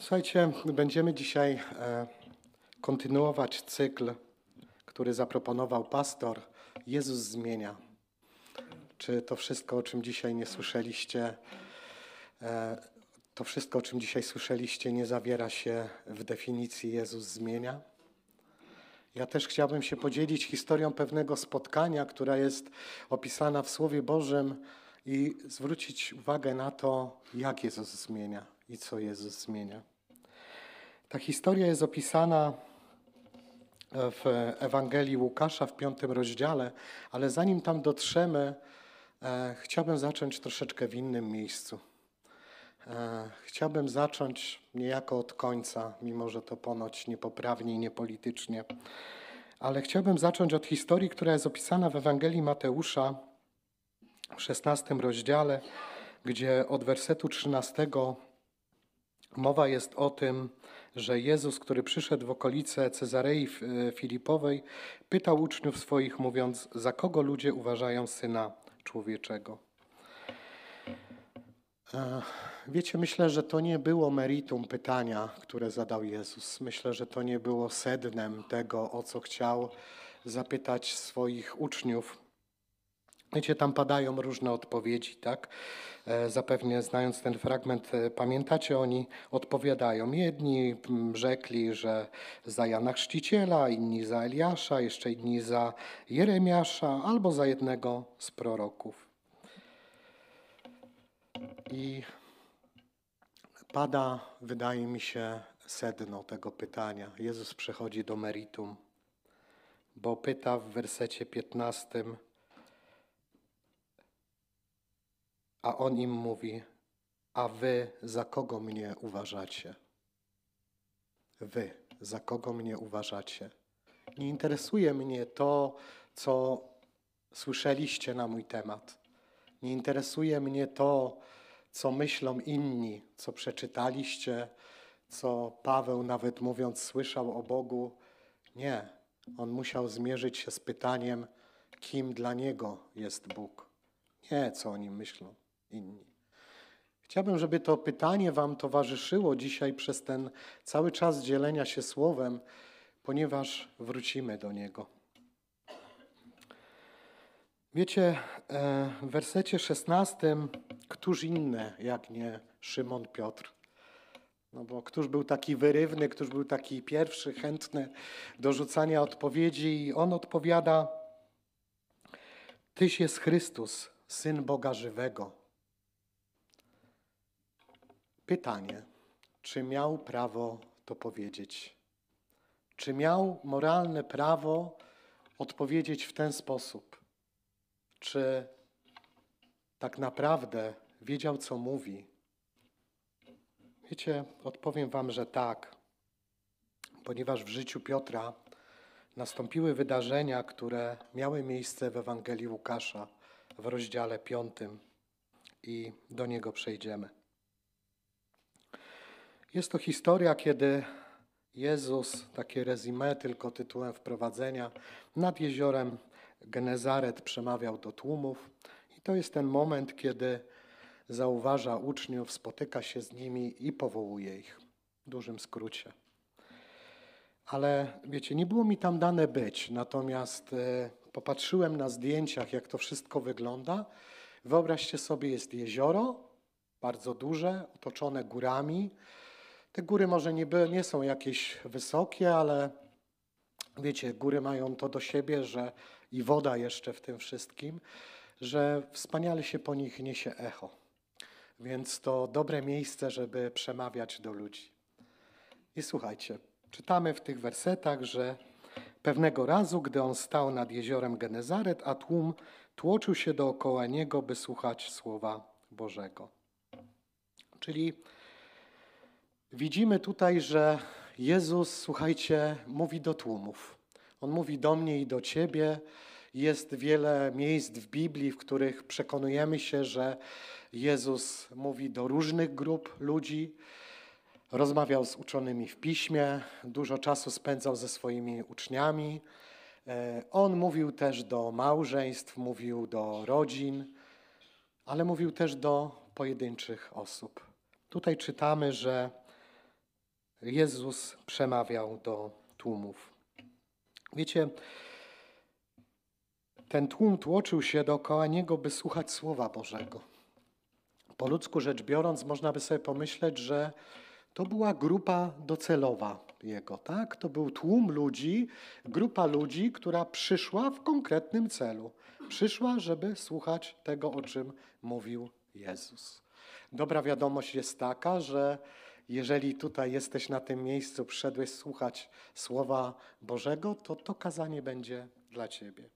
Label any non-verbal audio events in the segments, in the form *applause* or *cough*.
Słuchajcie, będziemy dzisiaj e, kontynuować cykl, który zaproponował pastor Jezus zmienia. Czy to wszystko, o czym dzisiaj nie słyszeliście, e, to wszystko, o czym dzisiaj słyszeliście, nie zawiera się w definicji Jezus zmienia? Ja też chciałbym się podzielić historią pewnego spotkania, która jest opisana w Słowie Bożym i zwrócić uwagę na to, jak Jezus zmienia i co Jezus zmienia. Ta historia jest opisana w Ewangelii Łukasza w piątym rozdziale, ale zanim tam dotrzemy, e, chciałbym zacząć troszeczkę w innym miejscu. E, chciałbym zacząć niejako od końca, mimo że to ponoć niepoprawnie i niepolitycznie. Ale chciałbym zacząć od historii, która jest opisana w Ewangelii Mateusza w szesnastym rozdziale, gdzie od wersetu 13 mowa jest o tym, że Jezus, który przyszedł w okolice Cezarei e, Filipowej, pytał uczniów swoich, mówiąc: Za kogo ludzie uważają syna człowieczego? E, wiecie, myślę, że to nie było meritum pytania, które zadał Jezus. Myślę, że to nie było sednem tego, o co chciał zapytać swoich uczniów. Wiecie, tam padają różne odpowiedzi, tak? E, zapewne znając ten fragment, e, pamiętacie, oni odpowiadają. Jedni rzekli, że za Jana Chrzciciela, inni za Eliasza, jeszcze inni za Jeremiasza albo za jednego z proroków. I pada, wydaje mi się, sedno tego pytania. Jezus przechodzi do meritum, bo pyta w wersecie 15, A on im mówi: A wy za kogo mnie uważacie? Wy za kogo mnie uważacie? Nie interesuje mnie to, co słyszeliście na mój temat. Nie interesuje mnie to, co myślą inni, co przeczytaliście, co Paweł, nawet mówiąc, słyszał o Bogu. Nie, on musiał zmierzyć się z pytaniem, kim dla niego jest Bóg. Nie, co o nim myślą inni. Chciałbym, żeby to pytanie Wam towarzyszyło dzisiaj przez ten cały czas dzielenia się słowem, ponieważ wrócimy do niego. Wiecie, e, w wersecie 16, któż inny jak nie Szymon Piotr? No bo któż był taki wyrywny, któż był taki pierwszy, chętny do rzucania odpowiedzi i on odpowiada, Tyś jest Chrystus, Syn Boga żywego. Pytanie, czy miał prawo to powiedzieć? Czy miał moralne prawo odpowiedzieć w ten sposób? Czy tak naprawdę wiedział, co mówi? Wiecie, odpowiem Wam, że tak, ponieważ w życiu Piotra nastąpiły wydarzenia, które miały miejsce w Ewangelii Łukasza w rozdziale 5 i do niego przejdziemy. Jest to historia, kiedy Jezus, takie rezime tylko tytułem wprowadzenia, nad jeziorem Genezaret przemawiał do tłumów. I to jest ten moment, kiedy zauważa uczniów, spotyka się z nimi i powołuje ich. W dużym skrócie. Ale wiecie, nie było mi tam dane być, natomiast e, popatrzyłem na zdjęciach, jak to wszystko wygląda. Wyobraźcie sobie, jest jezioro, bardzo duże, otoczone górami. Te góry może nie, nie są jakieś wysokie, ale wiecie, góry mają to do siebie, że i woda jeszcze w tym wszystkim, że wspaniale się po nich niesie echo. Więc to dobre miejsce, żeby przemawiać do ludzi. I słuchajcie, czytamy w tych wersetach, że pewnego razu, gdy on stał nad jeziorem Genezaret, a tłum tłoczył się dookoła niego, by słuchać słowa Bożego. Czyli Widzimy tutaj, że Jezus, słuchajcie, mówi do tłumów. On mówi do mnie i do ciebie. Jest wiele miejsc w Biblii, w których przekonujemy się, że Jezus mówi do różnych grup ludzi. Rozmawiał z uczonymi w piśmie, dużo czasu spędzał ze swoimi uczniami. E, on mówił też do małżeństw, mówił do rodzin, ale mówił też do pojedynczych osób. Tutaj czytamy, że Jezus przemawiał do tłumów. Wiecie, ten tłum tłoczył się dookoła niego, by słuchać Słowa Bożego. Po ludzku rzecz biorąc, można by sobie pomyśleć, że to była grupa docelowa jego, tak? To był tłum ludzi, grupa ludzi, która przyszła w konkretnym celu. Przyszła, żeby słuchać tego, o czym mówił Jezus. Dobra wiadomość jest taka, że jeżeli tutaj jesteś na tym miejscu, przyszedłeś słuchać Słowa Bożego, to to kazanie będzie dla Ciebie.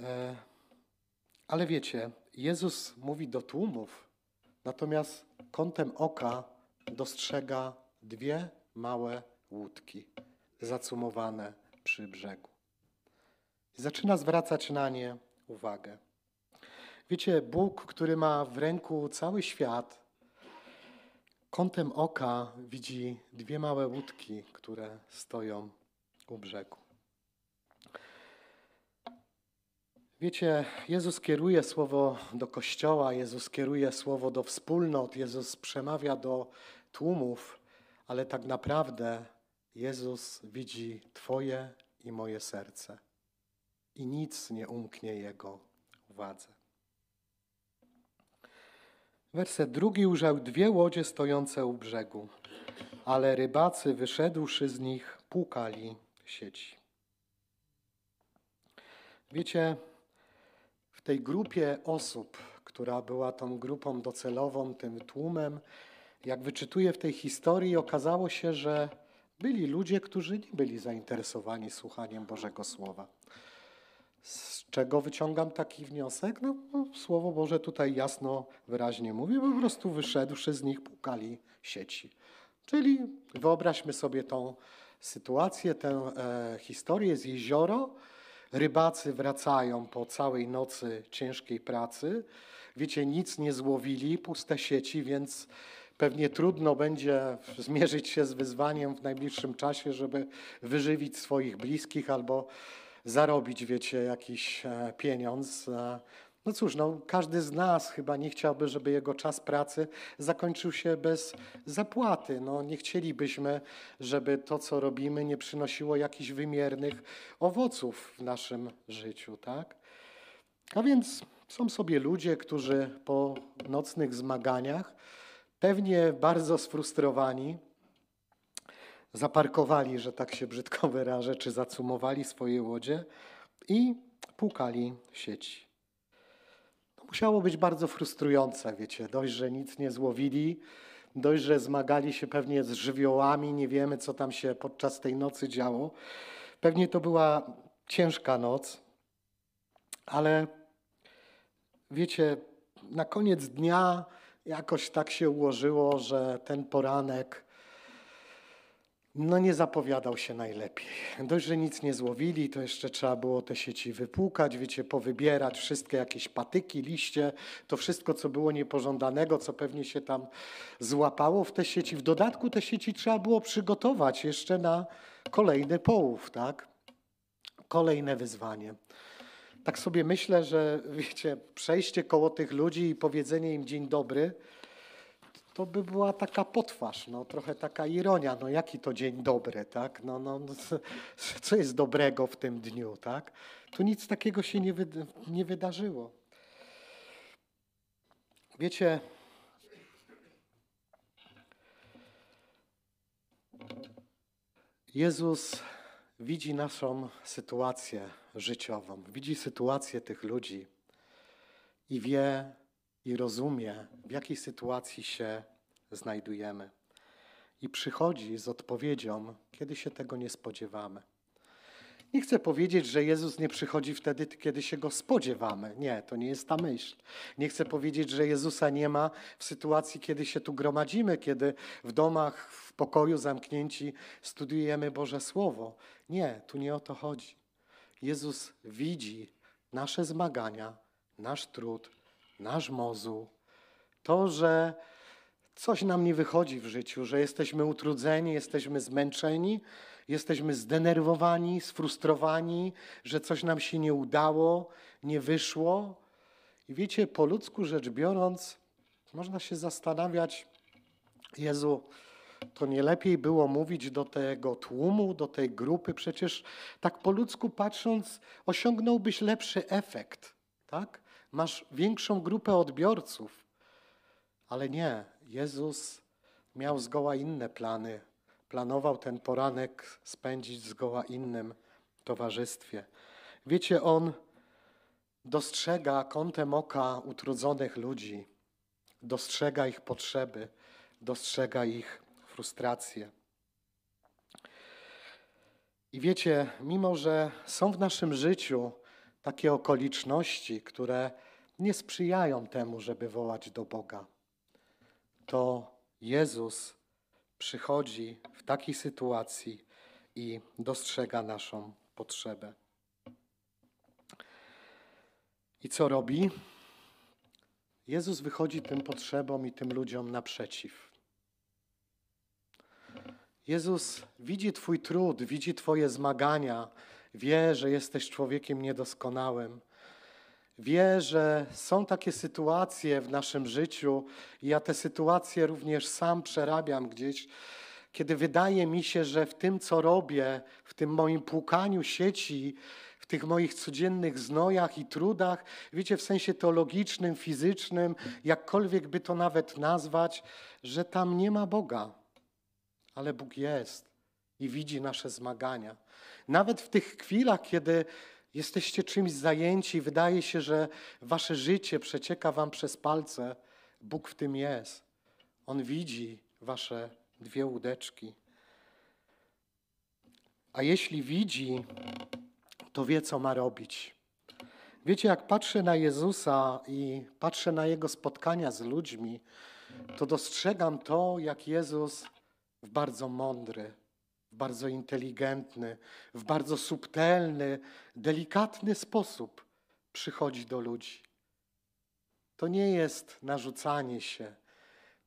E, ale wiecie, Jezus mówi do tłumów, natomiast kątem oka dostrzega dwie małe łódki zacumowane przy brzegu. Zaczyna zwracać na nie uwagę. Wiecie, Bóg, który ma w ręku cały świat, kątem oka widzi dwie małe łódki, które stoją u brzegu. Wiecie, Jezus kieruje słowo do kościoła, Jezus kieruje słowo do wspólnot, Jezus przemawia do tłumów, ale tak naprawdę Jezus widzi Twoje i moje serce i nic nie umknie Jego uwadze. Werset drugi ujrzał dwie łodzie stojące u brzegu, ale rybacy wyszedłszy z nich płukali sieci. Wiecie, w tej grupie osób, która była tą grupą docelową, tym tłumem, jak wyczytuję w tej historii, okazało się, że byli ludzie, którzy nie byli zainteresowani słuchaniem Bożego Słowa. Z czego wyciągam taki wniosek? No, no, Słowo Boże tutaj jasno, wyraźnie mówi, po prostu wyszedłszy z nich pukali sieci. Czyli wyobraźmy sobie tą sytuację, tę e, historię z jezioro. Rybacy wracają po całej nocy ciężkiej pracy. Wiecie, nic nie złowili, puste sieci, więc pewnie trudno będzie zmierzyć się z wyzwaniem w najbliższym czasie, żeby wyżywić swoich bliskich albo zarobić, wiecie, jakiś e, pieniądz. E, no cóż, no, każdy z nas chyba nie chciałby, żeby jego czas pracy zakończył się bez zapłaty. No, nie chcielibyśmy, żeby to, co robimy, nie przynosiło jakichś wymiernych owoców w naszym życiu, tak? A więc są sobie ludzie, którzy po nocnych zmaganiach, pewnie bardzo sfrustrowani, zaparkowali, że tak się brzydko *laughs* wyrażę, czy zacumowali swoje łodzie i pukali sieci. Musiało być bardzo frustrujące, wiecie, dość, że nic nie złowili, dość, że zmagali się pewnie z żywiołami, nie wiemy, co tam się podczas tej nocy działo. Pewnie to była ciężka noc, ale wiecie, na koniec dnia jakoś tak się ułożyło, że ten poranek no nie zapowiadał się najlepiej. Dość, że nic nie złowili, to jeszcze trzeba było te sieci wypłukać, wiecie, powybierać wszystkie jakieś patyki, liście, to wszystko, co było niepożądanego, co pewnie się tam złapało w te sieci. W dodatku te sieci trzeba było przygotować jeszcze na kolejny połów, tak? Kolejne wyzwanie. Tak sobie myślę, że wiecie, przejście koło tych ludzi i powiedzenie im dzień dobry, to by była taka potwarz, no, trochę taka ironia, no jaki to dzień dobry, tak? No, no, no *laughs* co jest dobrego w tym dniu, tak? Tu nic takiego się nie, nie wydarzyło. Wiecie, Jezus widzi naszą sytuację życiową, widzi sytuację tych ludzi i wie, i rozumie, w jakiej sytuacji się znajdujemy. I przychodzi z odpowiedzią, kiedy się tego nie spodziewamy. Nie chcę powiedzieć, że Jezus nie przychodzi wtedy, kiedy się go spodziewamy. Nie, to nie jest ta myśl. Nie chcę powiedzieć, że Jezusa nie ma w sytuacji, kiedy się tu gromadzimy, kiedy w domach, w pokoju zamknięci studiujemy Boże Słowo. Nie, tu nie o to chodzi. Jezus widzi nasze zmagania, nasz trud, nasz mozu, to, że coś nam nie wychodzi w życiu, że jesteśmy utrudzeni, jesteśmy zmęczeni, jesteśmy zdenerwowani, sfrustrowani, że coś nam się nie udało, nie wyszło. I wiecie, po ludzku rzecz biorąc, można się zastanawiać, Jezu, to nie lepiej było mówić do tego tłumu, do tej grupy? Przecież tak po ludzku patrząc, osiągnąłbyś lepszy efekt, tak? Masz większą grupę odbiorców. Ale nie, Jezus miał zgoła inne plany. Planował ten poranek spędzić w zgoła innym towarzystwie. Wiecie, on dostrzega kątem oka utrudzonych ludzi, dostrzega ich potrzeby, dostrzega ich frustracje. I wiecie, mimo że są w naszym życiu takie okoliczności, które nie sprzyjają temu, żeby wołać do Boga, to Jezus przychodzi w takiej sytuacji i dostrzega naszą potrzebę. I co robi? Jezus wychodzi tym potrzebom i tym ludziom naprzeciw. Jezus widzi Twój trud, widzi Twoje zmagania, wie, że jesteś człowiekiem niedoskonałym. Wie, że są takie sytuacje w naszym życiu, i ja te sytuacje również sam przerabiam gdzieś, kiedy wydaje mi się, że w tym, co robię, w tym moim płukaniu sieci, w tych moich codziennych znojach i trudach, wiecie, w sensie teologicznym, fizycznym, jakkolwiek by to nawet nazwać, że tam nie ma Boga. Ale Bóg jest i widzi nasze zmagania. Nawet w tych chwilach, kiedy jesteście czymś zajęci, wydaje się, że wasze życie przecieka wam przez palce, Bóg w tym jest. On widzi wasze dwie łódeczki. A jeśli widzi, to wie, co ma robić. Wiecie, jak patrzę na Jezusa i patrzę na Jego spotkania z ludźmi, to dostrzegam to, jak Jezus w bardzo mądry, bardzo inteligentny, w bardzo subtelny, delikatny sposób przychodzi do ludzi. To nie jest narzucanie się.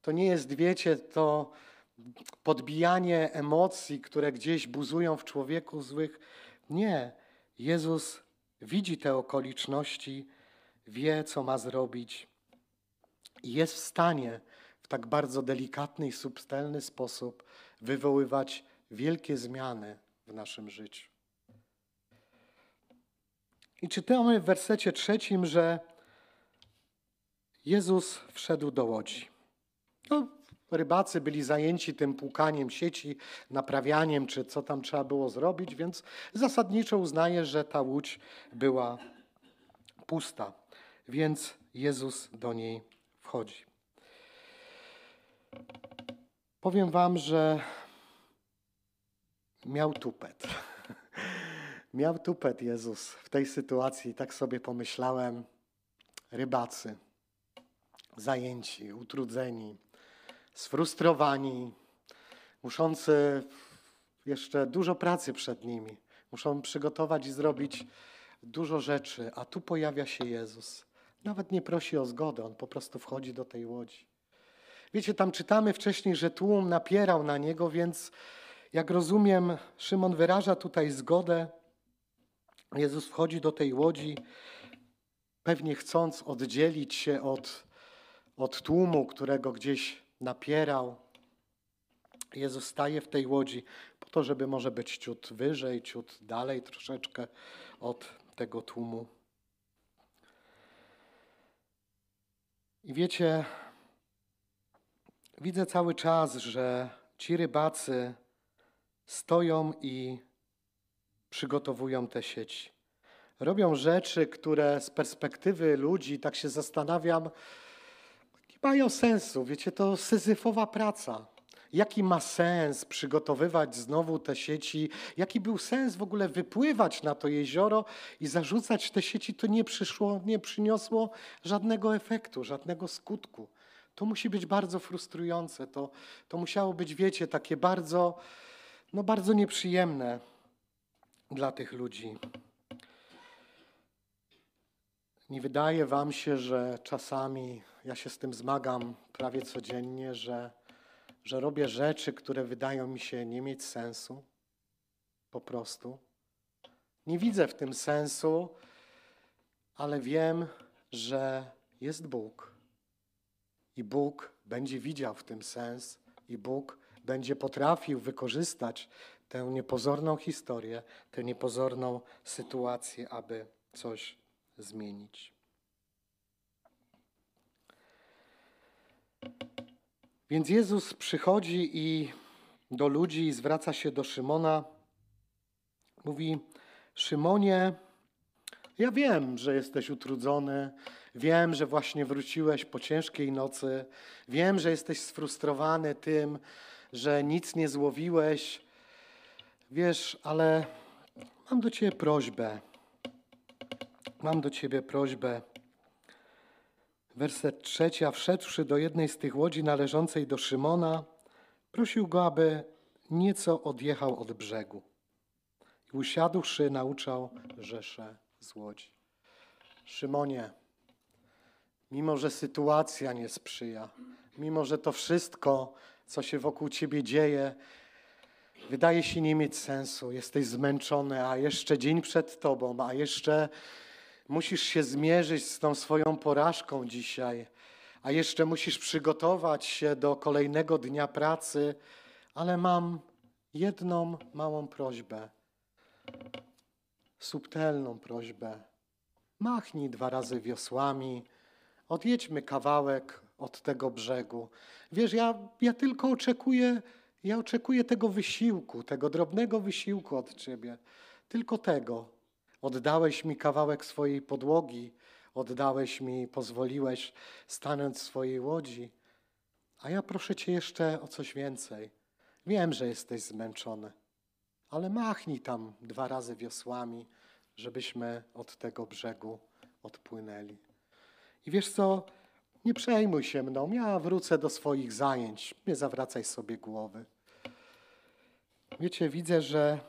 To nie jest, wiecie, to podbijanie emocji, które gdzieś buzują w człowieku złych. Nie. Jezus widzi te okoliczności, wie, co ma zrobić i jest w stanie w tak bardzo delikatny i subtelny sposób wywoływać wielkie zmiany w naszym życiu. I czytamy w wersecie trzecim, że Jezus wszedł do łodzi. No, rybacy byli zajęci tym płukaniem sieci, naprawianiem, czy co tam trzeba było zrobić, więc zasadniczo uznaje, że ta łódź była pusta. Więc Jezus do niej wchodzi. Powiem Wam, że miał tupet. *laughs* miał tupet Jezus w tej sytuacji, tak sobie pomyślałem. Rybacy, zajęci, utrudzeni, sfrustrowani, muszący jeszcze dużo pracy przed nimi. Muszą przygotować i zrobić dużo rzeczy, a tu pojawia się Jezus. Nawet nie prosi o zgodę, on po prostu wchodzi do tej łodzi. Wiecie, tam czytamy wcześniej, że tłum napierał na niego, więc jak rozumiem, Szymon wyraża tutaj zgodę. Jezus wchodzi do tej łodzi, pewnie chcąc oddzielić się od, od tłumu, którego gdzieś napierał. Jezus staje w tej łodzi po to, żeby może być ciut wyżej, ciut dalej troszeczkę od tego tłumu. I wiecie, widzę cały czas, że ci rybacy stoją i przygotowują te sieci. Robią rzeczy, które z perspektywy ludzi, tak się zastanawiam, nie mają sensu. Wiecie, to syzyfowa praca. Jaki ma sens przygotowywać znowu te sieci? Jaki był sens w ogóle wypływać na to jezioro i zarzucać te sieci? To nie przyszło, nie przyniosło żadnego efektu, żadnego skutku. To musi być bardzo frustrujące. To, to musiało być, wiecie, takie bardzo no bardzo nieprzyjemne dla tych ludzi. Nie wydaje Wam się, że czasami ja się z tym zmagam prawie codziennie, że, że robię rzeczy, które wydają mi się nie mieć sensu? Po prostu. Nie widzę w tym sensu, ale wiem, że jest Bóg. I Bóg będzie widział w tym sens i Bóg będzie potrafił wykorzystać tę niepozorną historię, tę niepozorną sytuację, aby coś zmienić. Więc Jezus przychodzi i do ludzi i zwraca się do Szymona. Mówi: Szymonie, ja wiem, że jesteś utrudzony, wiem, że właśnie wróciłeś po ciężkiej nocy, wiem, że jesteś sfrustrowany tym, że nic nie złowiłeś. Wiesz, ale mam do ciebie prośbę. Mam do ciebie prośbę. Werset trzeci, a wszedłszy do jednej z tych łodzi należącej do Szymona, prosił go, aby nieco odjechał od brzegu. I usiadłszy, nauczał rzesze z łodzi. Szymonie, mimo że sytuacja nie sprzyja, mimo że to wszystko, co się wokół ciebie dzieje, wydaje się nie mieć sensu, jesteś zmęczony, a jeszcze dzień przed tobą, a jeszcze musisz się zmierzyć z tą swoją porażką dzisiaj, a jeszcze musisz przygotować się do kolejnego dnia pracy, ale mam jedną małą prośbę, subtelną prośbę. Machnij dwa razy wiosłami, odjedźmy kawałek od tego brzegu. Wiesz, ja, ja tylko oczekuję, ja oczekuję tego wysiłku, tego drobnego wysiłku od Ciebie. Tylko tego. Oddałeś mi kawałek swojej podłogi, oddałeś mi, pozwoliłeś stanąć w swojej łodzi, a ja proszę Cię jeszcze o coś więcej. Wiem, że jesteś zmęczony, ale machnij tam dwa razy wiosłami, żebyśmy od tego brzegu odpłynęli. I wiesz co? Nie przejmuj się mną, ja wrócę do swoich zajęć, nie zawracaj sobie głowy. Wiecie, widzę, że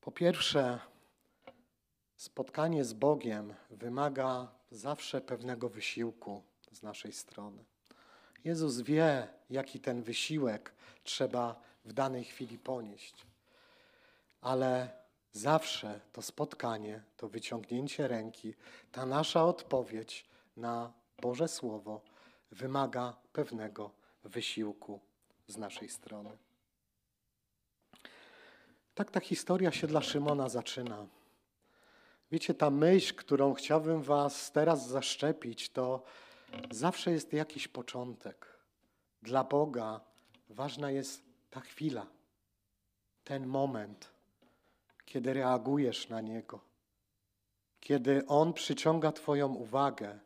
po pierwsze, spotkanie z Bogiem wymaga zawsze pewnego wysiłku z naszej strony. Jezus wie, jaki ten wysiłek trzeba w danej chwili ponieść, ale zawsze to spotkanie, to wyciągnięcie ręki, ta nasza odpowiedź na Boże Słowo wymaga pewnego wysiłku z naszej strony. Tak ta historia się dla Szymona zaczyna. Wiecie, ta myśl, którą chciałbym Was teraz zaszczepić, to zawsze jest jakiś początek. Dla Boga ważna jest ta chwila, ten moment, kiedy reagujesz na Niego, kiedy On przyciąga Twoją uwagę,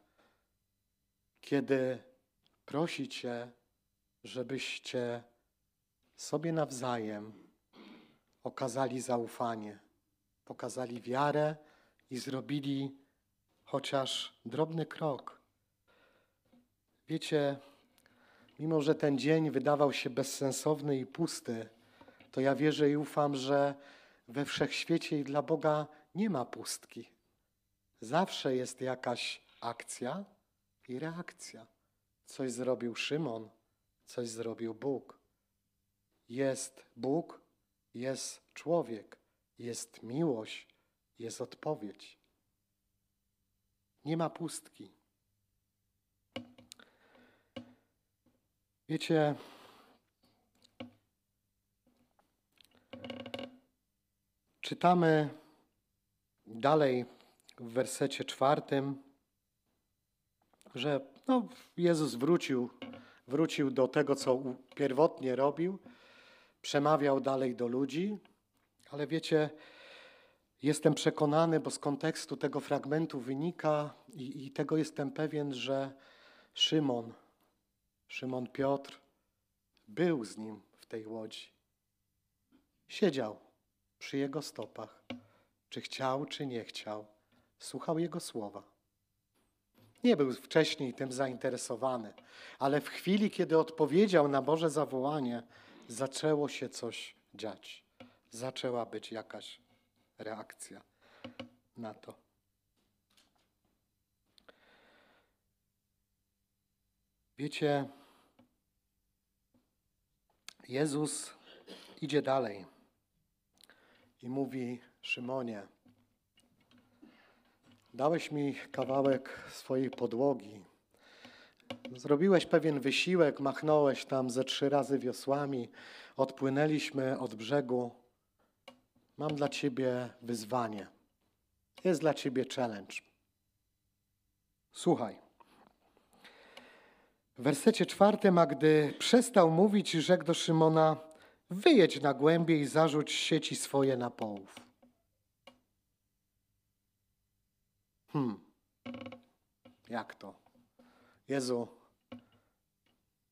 kiedy prosi Cię, żebyście sobie nawzajem okazali zaufanie, pokazali wiarę i zrobili chociaż drobny krok. Wiecie, mimo że ten dzień wydawał się bezsensowny i pusty, to ja wierzę i ufam, że we wszechświecie i dla Boga nie ma pustki. Zawsze jest jakaś akcja i reakcja. Coś zrobił Szymon, coś zrobił Bóg. Jest Bóg, jest człowiek, jest miłość, jest odpowiedź. Nie ma pustki. Wiecie, czytamy dalej w wersecie czwartym, że no, Jezus wrócił, wrócił do tego, co pierwotnie robił, przemawiał dalej do ludzi, ale wiecie, jestem przekonany, bo z kontekstu tego fragmentu wynika i, i tego jestem pewien, że Szymon, Szymon Piotr był z nim w tej łodzi. Siedział przy jego stopach. Czy chciał, czy nie chciał, słuchał jego słowa. Nie był wcześniej tym zainteresowany, ale w chwili, kiedy odpowiedział na Boże zawołanie, zaczęło się coś dziać. Zaczęła być jakaś reakcja na to. Wiecie, Jezus idzie dalej i mówi: Szymonie, dałeś mi kawałek swojej podłogi, Zrobiłeś pewien wysiłek, machnąłeś tam ze trzy razy wiosłami, odpłynęliśmy od brzegu. Mam dla ciebie wyzwanie. Jest dla ciebie challenge. Słuchaj. W wersecie czwartym, a gdy przestał mówić, rzekł do Szymona: Wyjedź na głębie i zarzuć sieci swoje na połów. Hmm. Jak to? Jezu,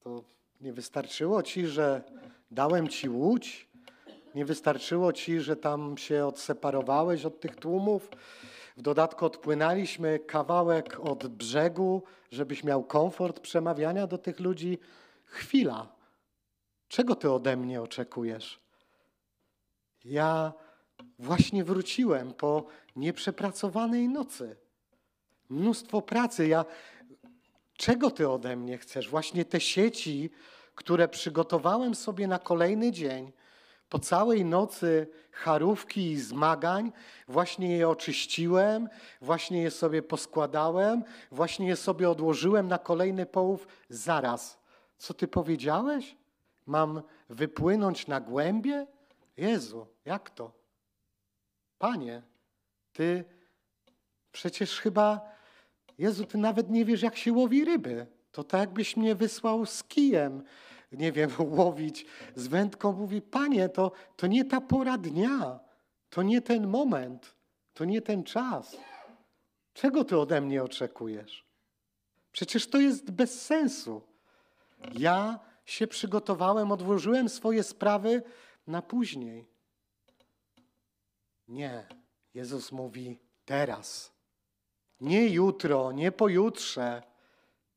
to nie wystarczyło ci, że dałem ci łódź? Nie wystarczyło ci, że tam się odseparowałeś od tych tłumów? W dodatku odpłynęliśmy kawałek od brzegu, żebyś miał komfort przemawiania do tych ludzi. Chwila. Czego ty ode mnie oczekujesz? Ja właśnie wróciłem po nieprzepracowanej nocy. Mnóstwo pracy. Ja czego ty ode mnie chcesz? Właśnie te sieci, które przygotowałem sobie na kolejny dzień, po całej nocy charówki i zmagań, właśnie je oczyściłem, właśnie je sobie poskładałem, właśnie je sobie odłożyłem na kolejny połów. Zaraz, co ty powiedziałeś? Mam wypłynąć na głębie? Jezu, jak to? Panie, ty przecież chyba Jezu, ty nawet nie wiesz, jak się łowi ryby. To tak, jakbyś mnie wysłał z kijem, nie wiem, *laughs* łowić z wędką. Mówi, panie, to, to nie ta pora dnia, to nie ten moment, to nie ten czas. Czego ty ode mnie oczekujesz? Przecież to jest bez sensu. Ja się przygotowałem, odłożyłem swoje sprawy na później. Nie. Jezus mówi teraz. Nie jutro, nie pojutrze.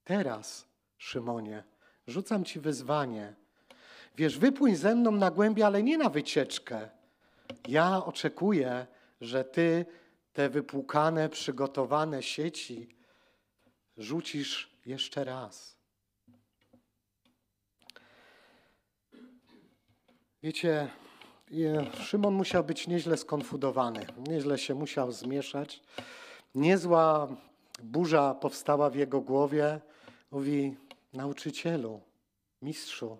Teraz, Szymonie, rzucam ci wyzwanie. Wiesz, wypłyń ze mną na głębie, ale nie na wycieczkę. Ja oczekuję, że ty te wypłukane, przygotowane sieci rzucisz jeszcze raz. Wiecie, Szymon musiał być nieźle skonfudowany, nieźle się musiał zmieszać. Niezła burza powstała w jego głowie. Mówi, nauczycielu, mistrzu,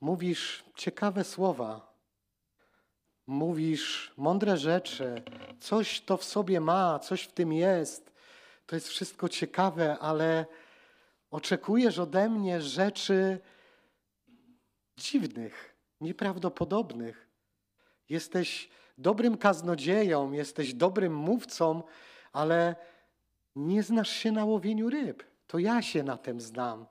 mówisz ciekawe słowa, mówisz mądre rzeczy, coś to w sobie ma, coś w tym jest. To jest wszystko ciekawe, ale oczekujesz ode mnie rzeczy dziwnych, nieprawdopodobnych. Jesteś dobrym kaznodzieją, jesteś dobrym mówcą, ale nie znasz się na łowieniu ryb. To ja się na tym znam.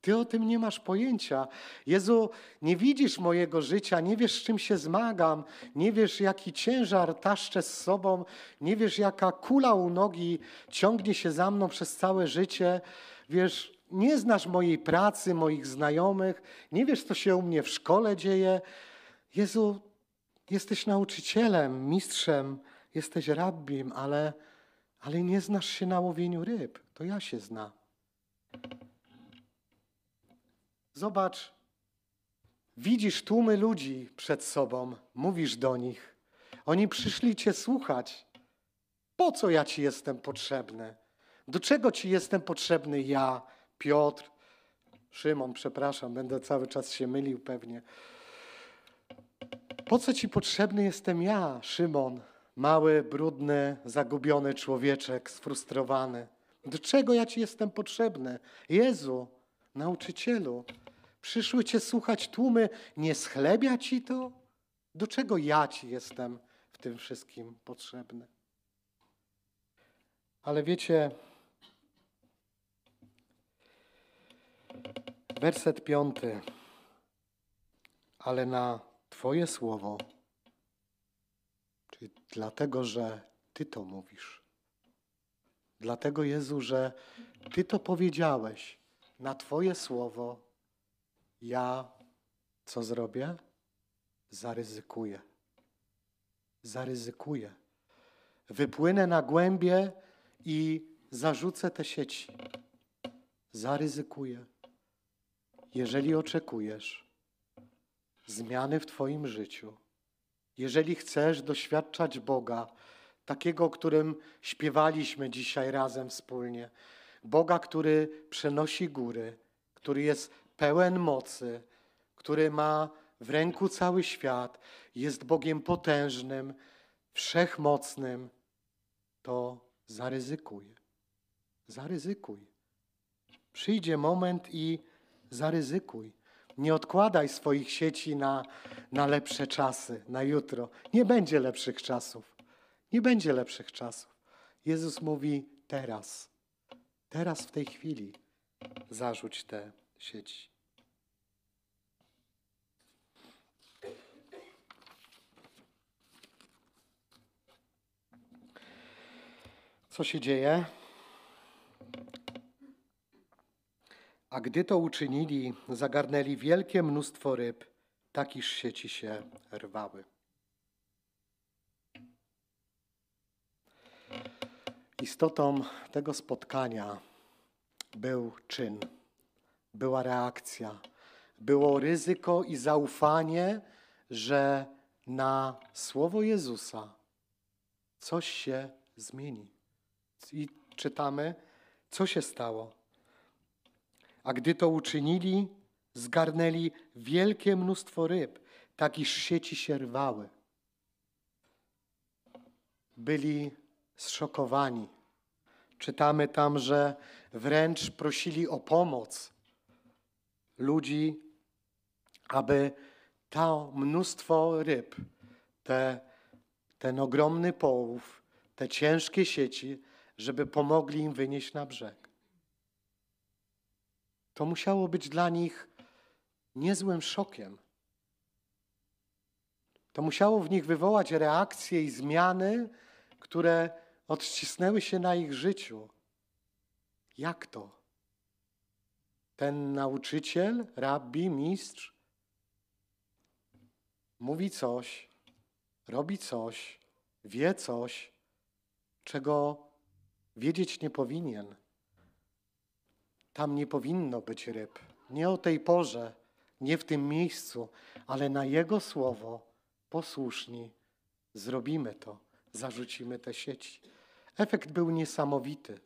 Ty o tym nie masz pojęcia. Jezu, nie widzisz mojego życia, nie wiesz, z czym się zmagam, nie wiesz, jaki ciężar taszczę z sobą, nie wiesz, jaka kula u nogi ciągnie się za mną przez całe życie. Wiesz, nie znasz mojej pracy, moich znajomych, nie wiesz, co się u mnie w szkole dzieje. Jezu, jesteś nauczycielem, mistrzem, jesteś rabbim, ale ale nie znasz się na łowieniu ryb. To ja się znam. Zobacz, widzisz tłumy ludzi przed sobą, mówisz do nich. Oni przyszli Cię słuchać. Po co ja Ci jestem potrzebny? Do czego Ci jestem potrzebny ja, Piotr, Szymon, przepraszam, będę cały czas się mylił pewnie. Po co Ci potrzebny jestem ja, Szymon, Mały, brudny, zagubiony człowieczek, sfrustrowany. Do czego ja Ci jestem potrzebny? Jezu, nauczycielu, przyszły Cię słuchać tłumy, nie schlebia Ci to? Do czego ja Ci jestem w tym wszystkim potrzebny? Ale wiecie, werset piąty. Ale na Twoje słowo Dlatego, że Ty to mówisz. Dlatego, Jezu, że Ty to powiedziałeś na Twoje słowo, ja co zrobię? Zaryzykuję. Zaryzykuję. Wypłynę na głębie i zarzucę te sieci. Zaryzykuję. Jeżeli oczekujesz zmiany w Twoim życiu, jeżeli chcesz doświadczać Boga, takiego, o którym śpiewaliśmy dzisiaj razem wspólnie, Boga, który przenosi góry, który jest pełen mocy, który ma w ręku cały świat, jest Bogiem potężnym, wszechmocnym, to zaryzykuj. Zaryzykuj. Przyjdzie moment i zaryzykuj. Nie odkładaj swoich sieci na, na lepsze czasy, na jutro. Nie będzie lepszych czasów. Nie będzie lepszych czasów. Jezus mówi teraz. Teraz, w tej chwili, zarzuć te sieci. Co się dzieje? A gdy to uczynili, zagarnęli wielkie mnóstwo ryb, tak iż sieci się rwały. Istotą tego spotkania był czyn, była reakcja, było ryzyko i zaufanie, że na słowo Jezusa coś się zmieni. I czytamy, co się stało. A gdy to uczynili, zgarnęli wielkie mnóstwo ryb, tak iż sieci się rwały. Byli zszokowani. Czytamy tam, że wręcz prosili o pomoc ludzi, aby to mnóstwo ryb, te, ten ogromny połów, te ciężkie sieci, żeby pomogli im wynieść na brzeg. To musiało być dla nich niezłym szokiem. To musiało w nich wywołać reakcje i zmiany, które odcisnęły się na ich życiu. Jak to? Ten nauczyciel, rabbi, mistrz mówi coś, robi coś, wie coś, czego wiedzieć nie powinien. Tam nie powinno być ryb. Nie o tej porze, nie w tym miejscu, ale na Jego słowo posłuszni zrobimy to, zarzucimy te sieci. Efekt był niesamowity.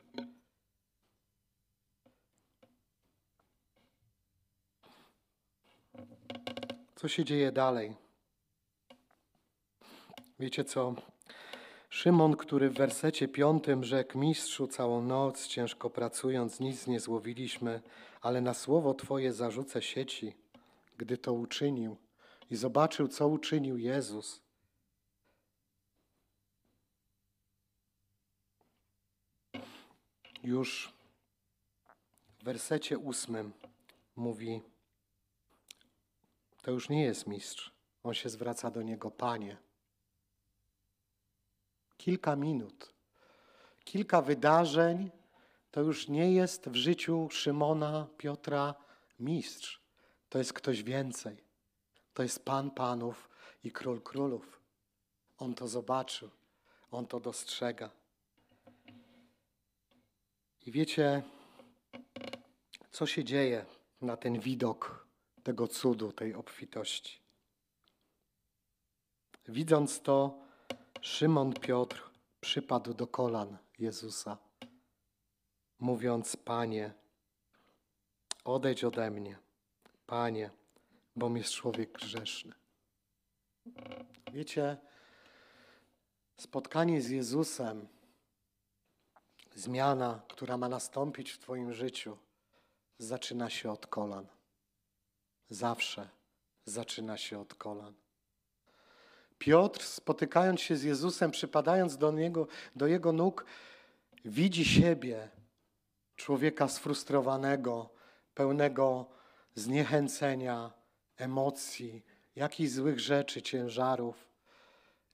Co się dzieje dalej? Wiecie co? Szymon, który w wersecie piątym rzekł: Mistrzu, całą noc ciężko pracując, nic nie złowiliśmy, ale na słowo Twoje zarzucę sieci. Gdy to uczynił i zobaczył, co uczynił Jezus, już w wersecie ósmym mówi: To już nie jest mistrz. On się zwraca do niego, panie kilka minut, kilka wydarzeń, to już nie jest w życiu Szymona, Piotra mistrz. To jest ktoś więcej. To jest Pan Panów i Król Królów. On to zobaczył, on to dostrzega. I wiecie, co się dzieje na ten widok tego cudu, tej obfitości. Widząc to, Szymon Piotr przypadł do kolan Jezusa, mówiąc: Panie, odejdź ode mnie, Panie, bom jest człowiek grzeszny. Wiecie, spotkanie z Jezusem, zmiana, która ma nastąpić w Twoim życiu, zaczyna się od kolan. Zawsze zaczyna się od kolan. Piotr, spotykając się z Jezusem, przypadając do, niego, do Jego nóg, widzi siebie, człowieka sfrustrowanego, pełnego zniechęcenia, emocji, jakichś złych rzeczy, ciężarów.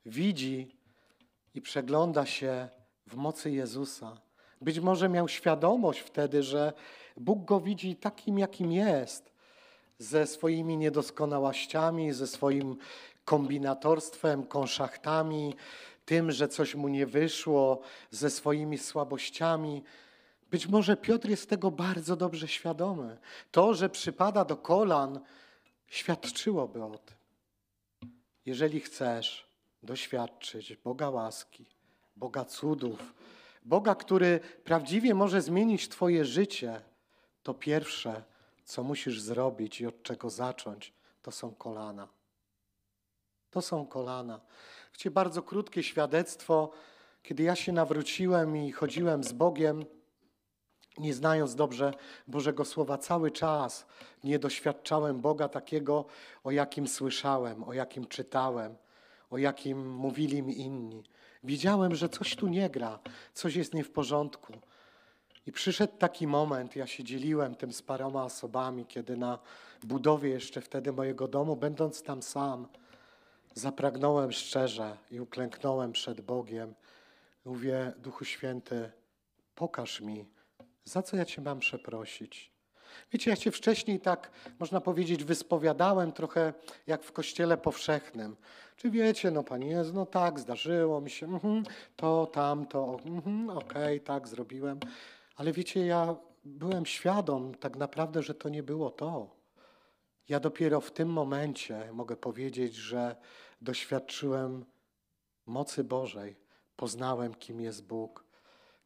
Widzi i przegląda się w mocy Jezusa. Być może miał świadomość wtedy, że Bóg go widzi takim, jakim jest, ze swoimi niedoskonałościami, ze swoim kombinatorstwem, konszachtami, tym, że coś mu nie wyszło, ze swoimi słabościami. Być może Piotr jest tego bardzo dobrze świadomy. To, że przypada do kolan, świadczyłoby o tym. Jeżeli chcesz doświadczyć Boga łaski, Boga cudów, Boga, który prawdziwie może zmienić Twoje życie, to pierwsze, co musisz zrobić i od czego zacząć, to są kolana. To są kolana. Wiecie, bardzo krótkie świadectwo, kiedy ja się nawróciłem i chodziłem z Bogiem, nie znając dobrze Bożego Słowa, cały czas nie doświadczałem Boga takiego, o jakim słyszałem, o jakim czytałem, o jakim mówili mi inni. Widziałem, że coś tu nie gra, coś jest nie w porządku. I przyszedł taki moment, ja się dzieliłem tym z paroma osobami, kiedy na budowie jeszcze wtedy mojego domu, będąc tam sam, zapragnąłem szczerze i uklęknąłem przed Bogiem. Mówię, Duchu Święty, pokaż mi, za co ja Cię mam przeprosić. Wiecie, ja się wcześniej tak, można powiedzieć, wyspowiadałem trochę jak w kościele powszechnym. Czy wiecie, no Panie Jezu, no tak, zdarzyło mi się, mhm, to, tamto, mhm, okej, okay, tak, zrobiłem. Ale wiecie, ja byłem świadom tak naprawdę, że to nie było to. Ja dopiero w tym momencie mogę powiedzieć, że doświadczyłem mocy Bożej, poznałem, kim jest Bóg.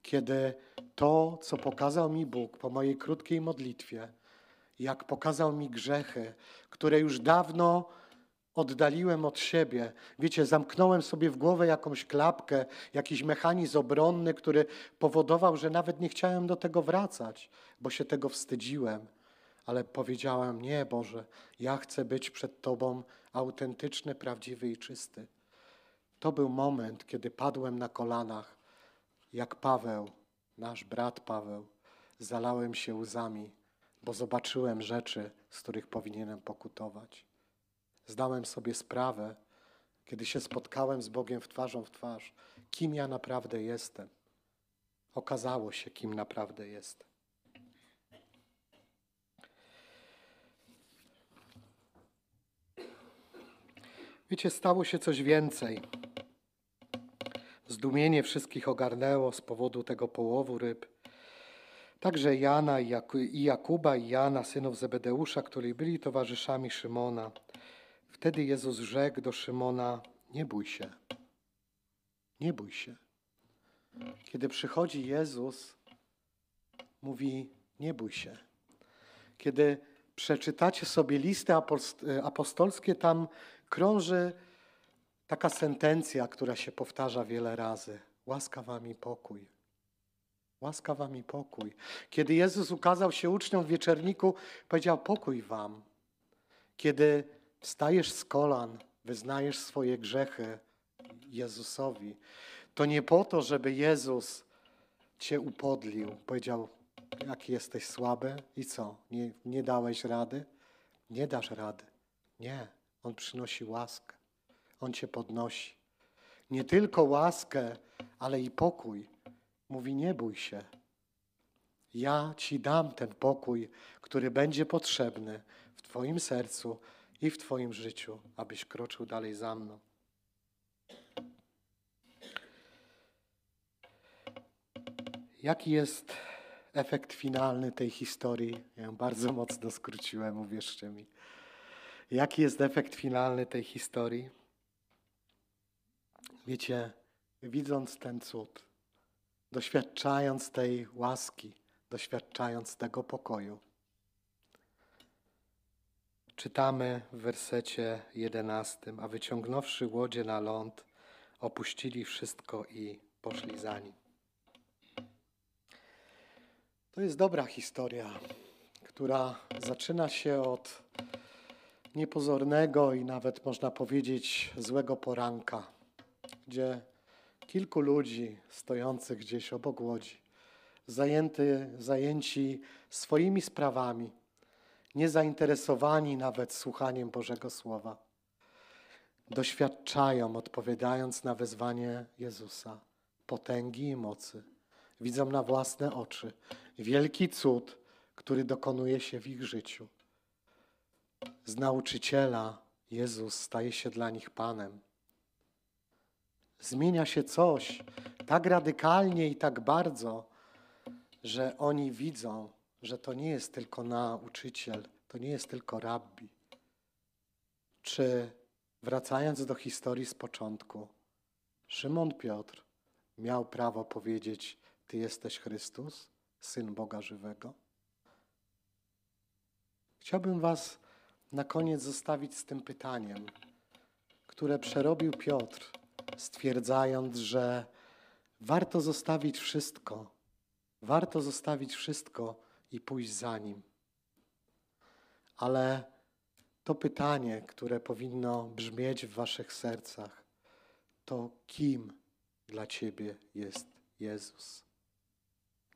Kiedy to, co pokazał mi Bóg po mojej krótkiej modlitwie, jak pokazał mi grzechy, które już dawno oddaliłem od siebie. Wiecie, zamknąłem sobie w głowę jakąś klapkę, jakiś mechanizm obronny, który powodował, że nawet nie chciałem do tego wracać, bo się tego wstydziłem. Ale powiedziałem: Nie, Boże, ja chcę być przed Tobą autentyczny, prawdziwy i czysty. To był moment, kiedy padłem na kolanach, jak Paweł, nasz brat Paweł. Zalałem się łzami, bo zobaczyłem rzeczy, z których powinienem pokutować. Zdałem sobie sprawę, kiedy się spotkałem z Bogiem w twarzą w twarz, kim ja naprawdę jestem. Okazało się, kim naprawdę jestem. Wiecie, stało się coś więcej. Zdumienie wszystkich ogarnęło z powodu tego połowu ryb. Także Jana i Jakuba i Jana, synów Zebedeusza, którzy byli towarzyszami Szymona. Wtedy Jezus rzekł do Szymona: Nie bój się, nie bój się. Kiedy przychodzi Jezus, mówi: Nie bój się. Kiedy przeczytacie sobie listy apostolskie, tam krąży taka sentencja, która się powtarza wiele razy: Łaska wami pokój. Łaska wami pokój. Kiedy Jezus ukazał się uczniom w wieczerniku, powiedział: Pokój wam. Kiedy wstajesz z kolan, wyznajesz swoje grzechy Jezusowi, to nie po to, żeby Jezus cię upodlił, powiedział, jaki jesteś słaby i co, nie, nie dałeś rady? Nie dasz rady. Nie, On przynosi łaskę. On cię podnosi. Nie tylko łaskę, ale i pokój. Mówi, nie bój się. Ja ci dam ten pokój, który będzie potrzebny w Twoim sercu, i w Twoim życiu, abyś kroczył dalej za mną. Jaki jest efekt finalny tej historii? Ja ją bardzo mocno skróciłem, uwierzcie mi. Jaki jest efekt finalny tej historii? Wiecie, widząc ten cud, doświadczając tej łaski, doświadczając tego pokoju, Czytamy w wersecie jedenastym, a wyciągnąwszy łodzie na ląd, opuścili wszystko i poszli za nim. To jest dobra historia, która zaczyna się od niepozornego i nawet można powiedzieć złego poranka, gdzie kilku ludzi stojących gdzieś obok łodzi, zajęty, zajęci swoimi sprawami, niezainteresowani nawet słuchaniem Bożego Słowa, doświadczają, odpowiadając na wezwanie Jezusa, potęgi i mocy. Widzą na własne oczy wielki cud, który dokonuje się w ich życiu. Z nauczyciela Jezus staje się dla nich Panem. Zmienia się coś tak radykalnie i tak bardzo, że oni widzą, że to nie jest tylko nauczyciel, to nie jest tylko rabbi. Czy wracając do historii z początku, Szymon Piotr miał prawo powiedzieć Ty jesteś Chrystus, Syn Boga żywego? Chciałbym Was na koniec zostawić z tym pytaniem, które przerobił Piotr, stwierdzając, że warto zostawić wszystko, warto zostawić wszystko i pójść za nim. Ale to pytanie, które powinno brzmieć w Waszych sercach, to kim dla Ciebie jest Jezus?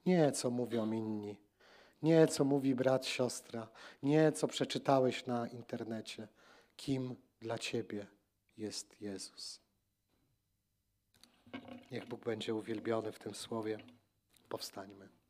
Nie co mówią inni, nie co mówi brat, siostra, nie co przeczytałeś na internecie. Kim dla Ciebie jest Jezus? Niech Bóg będzie uwielbiony w tym słowie. Powstańmy.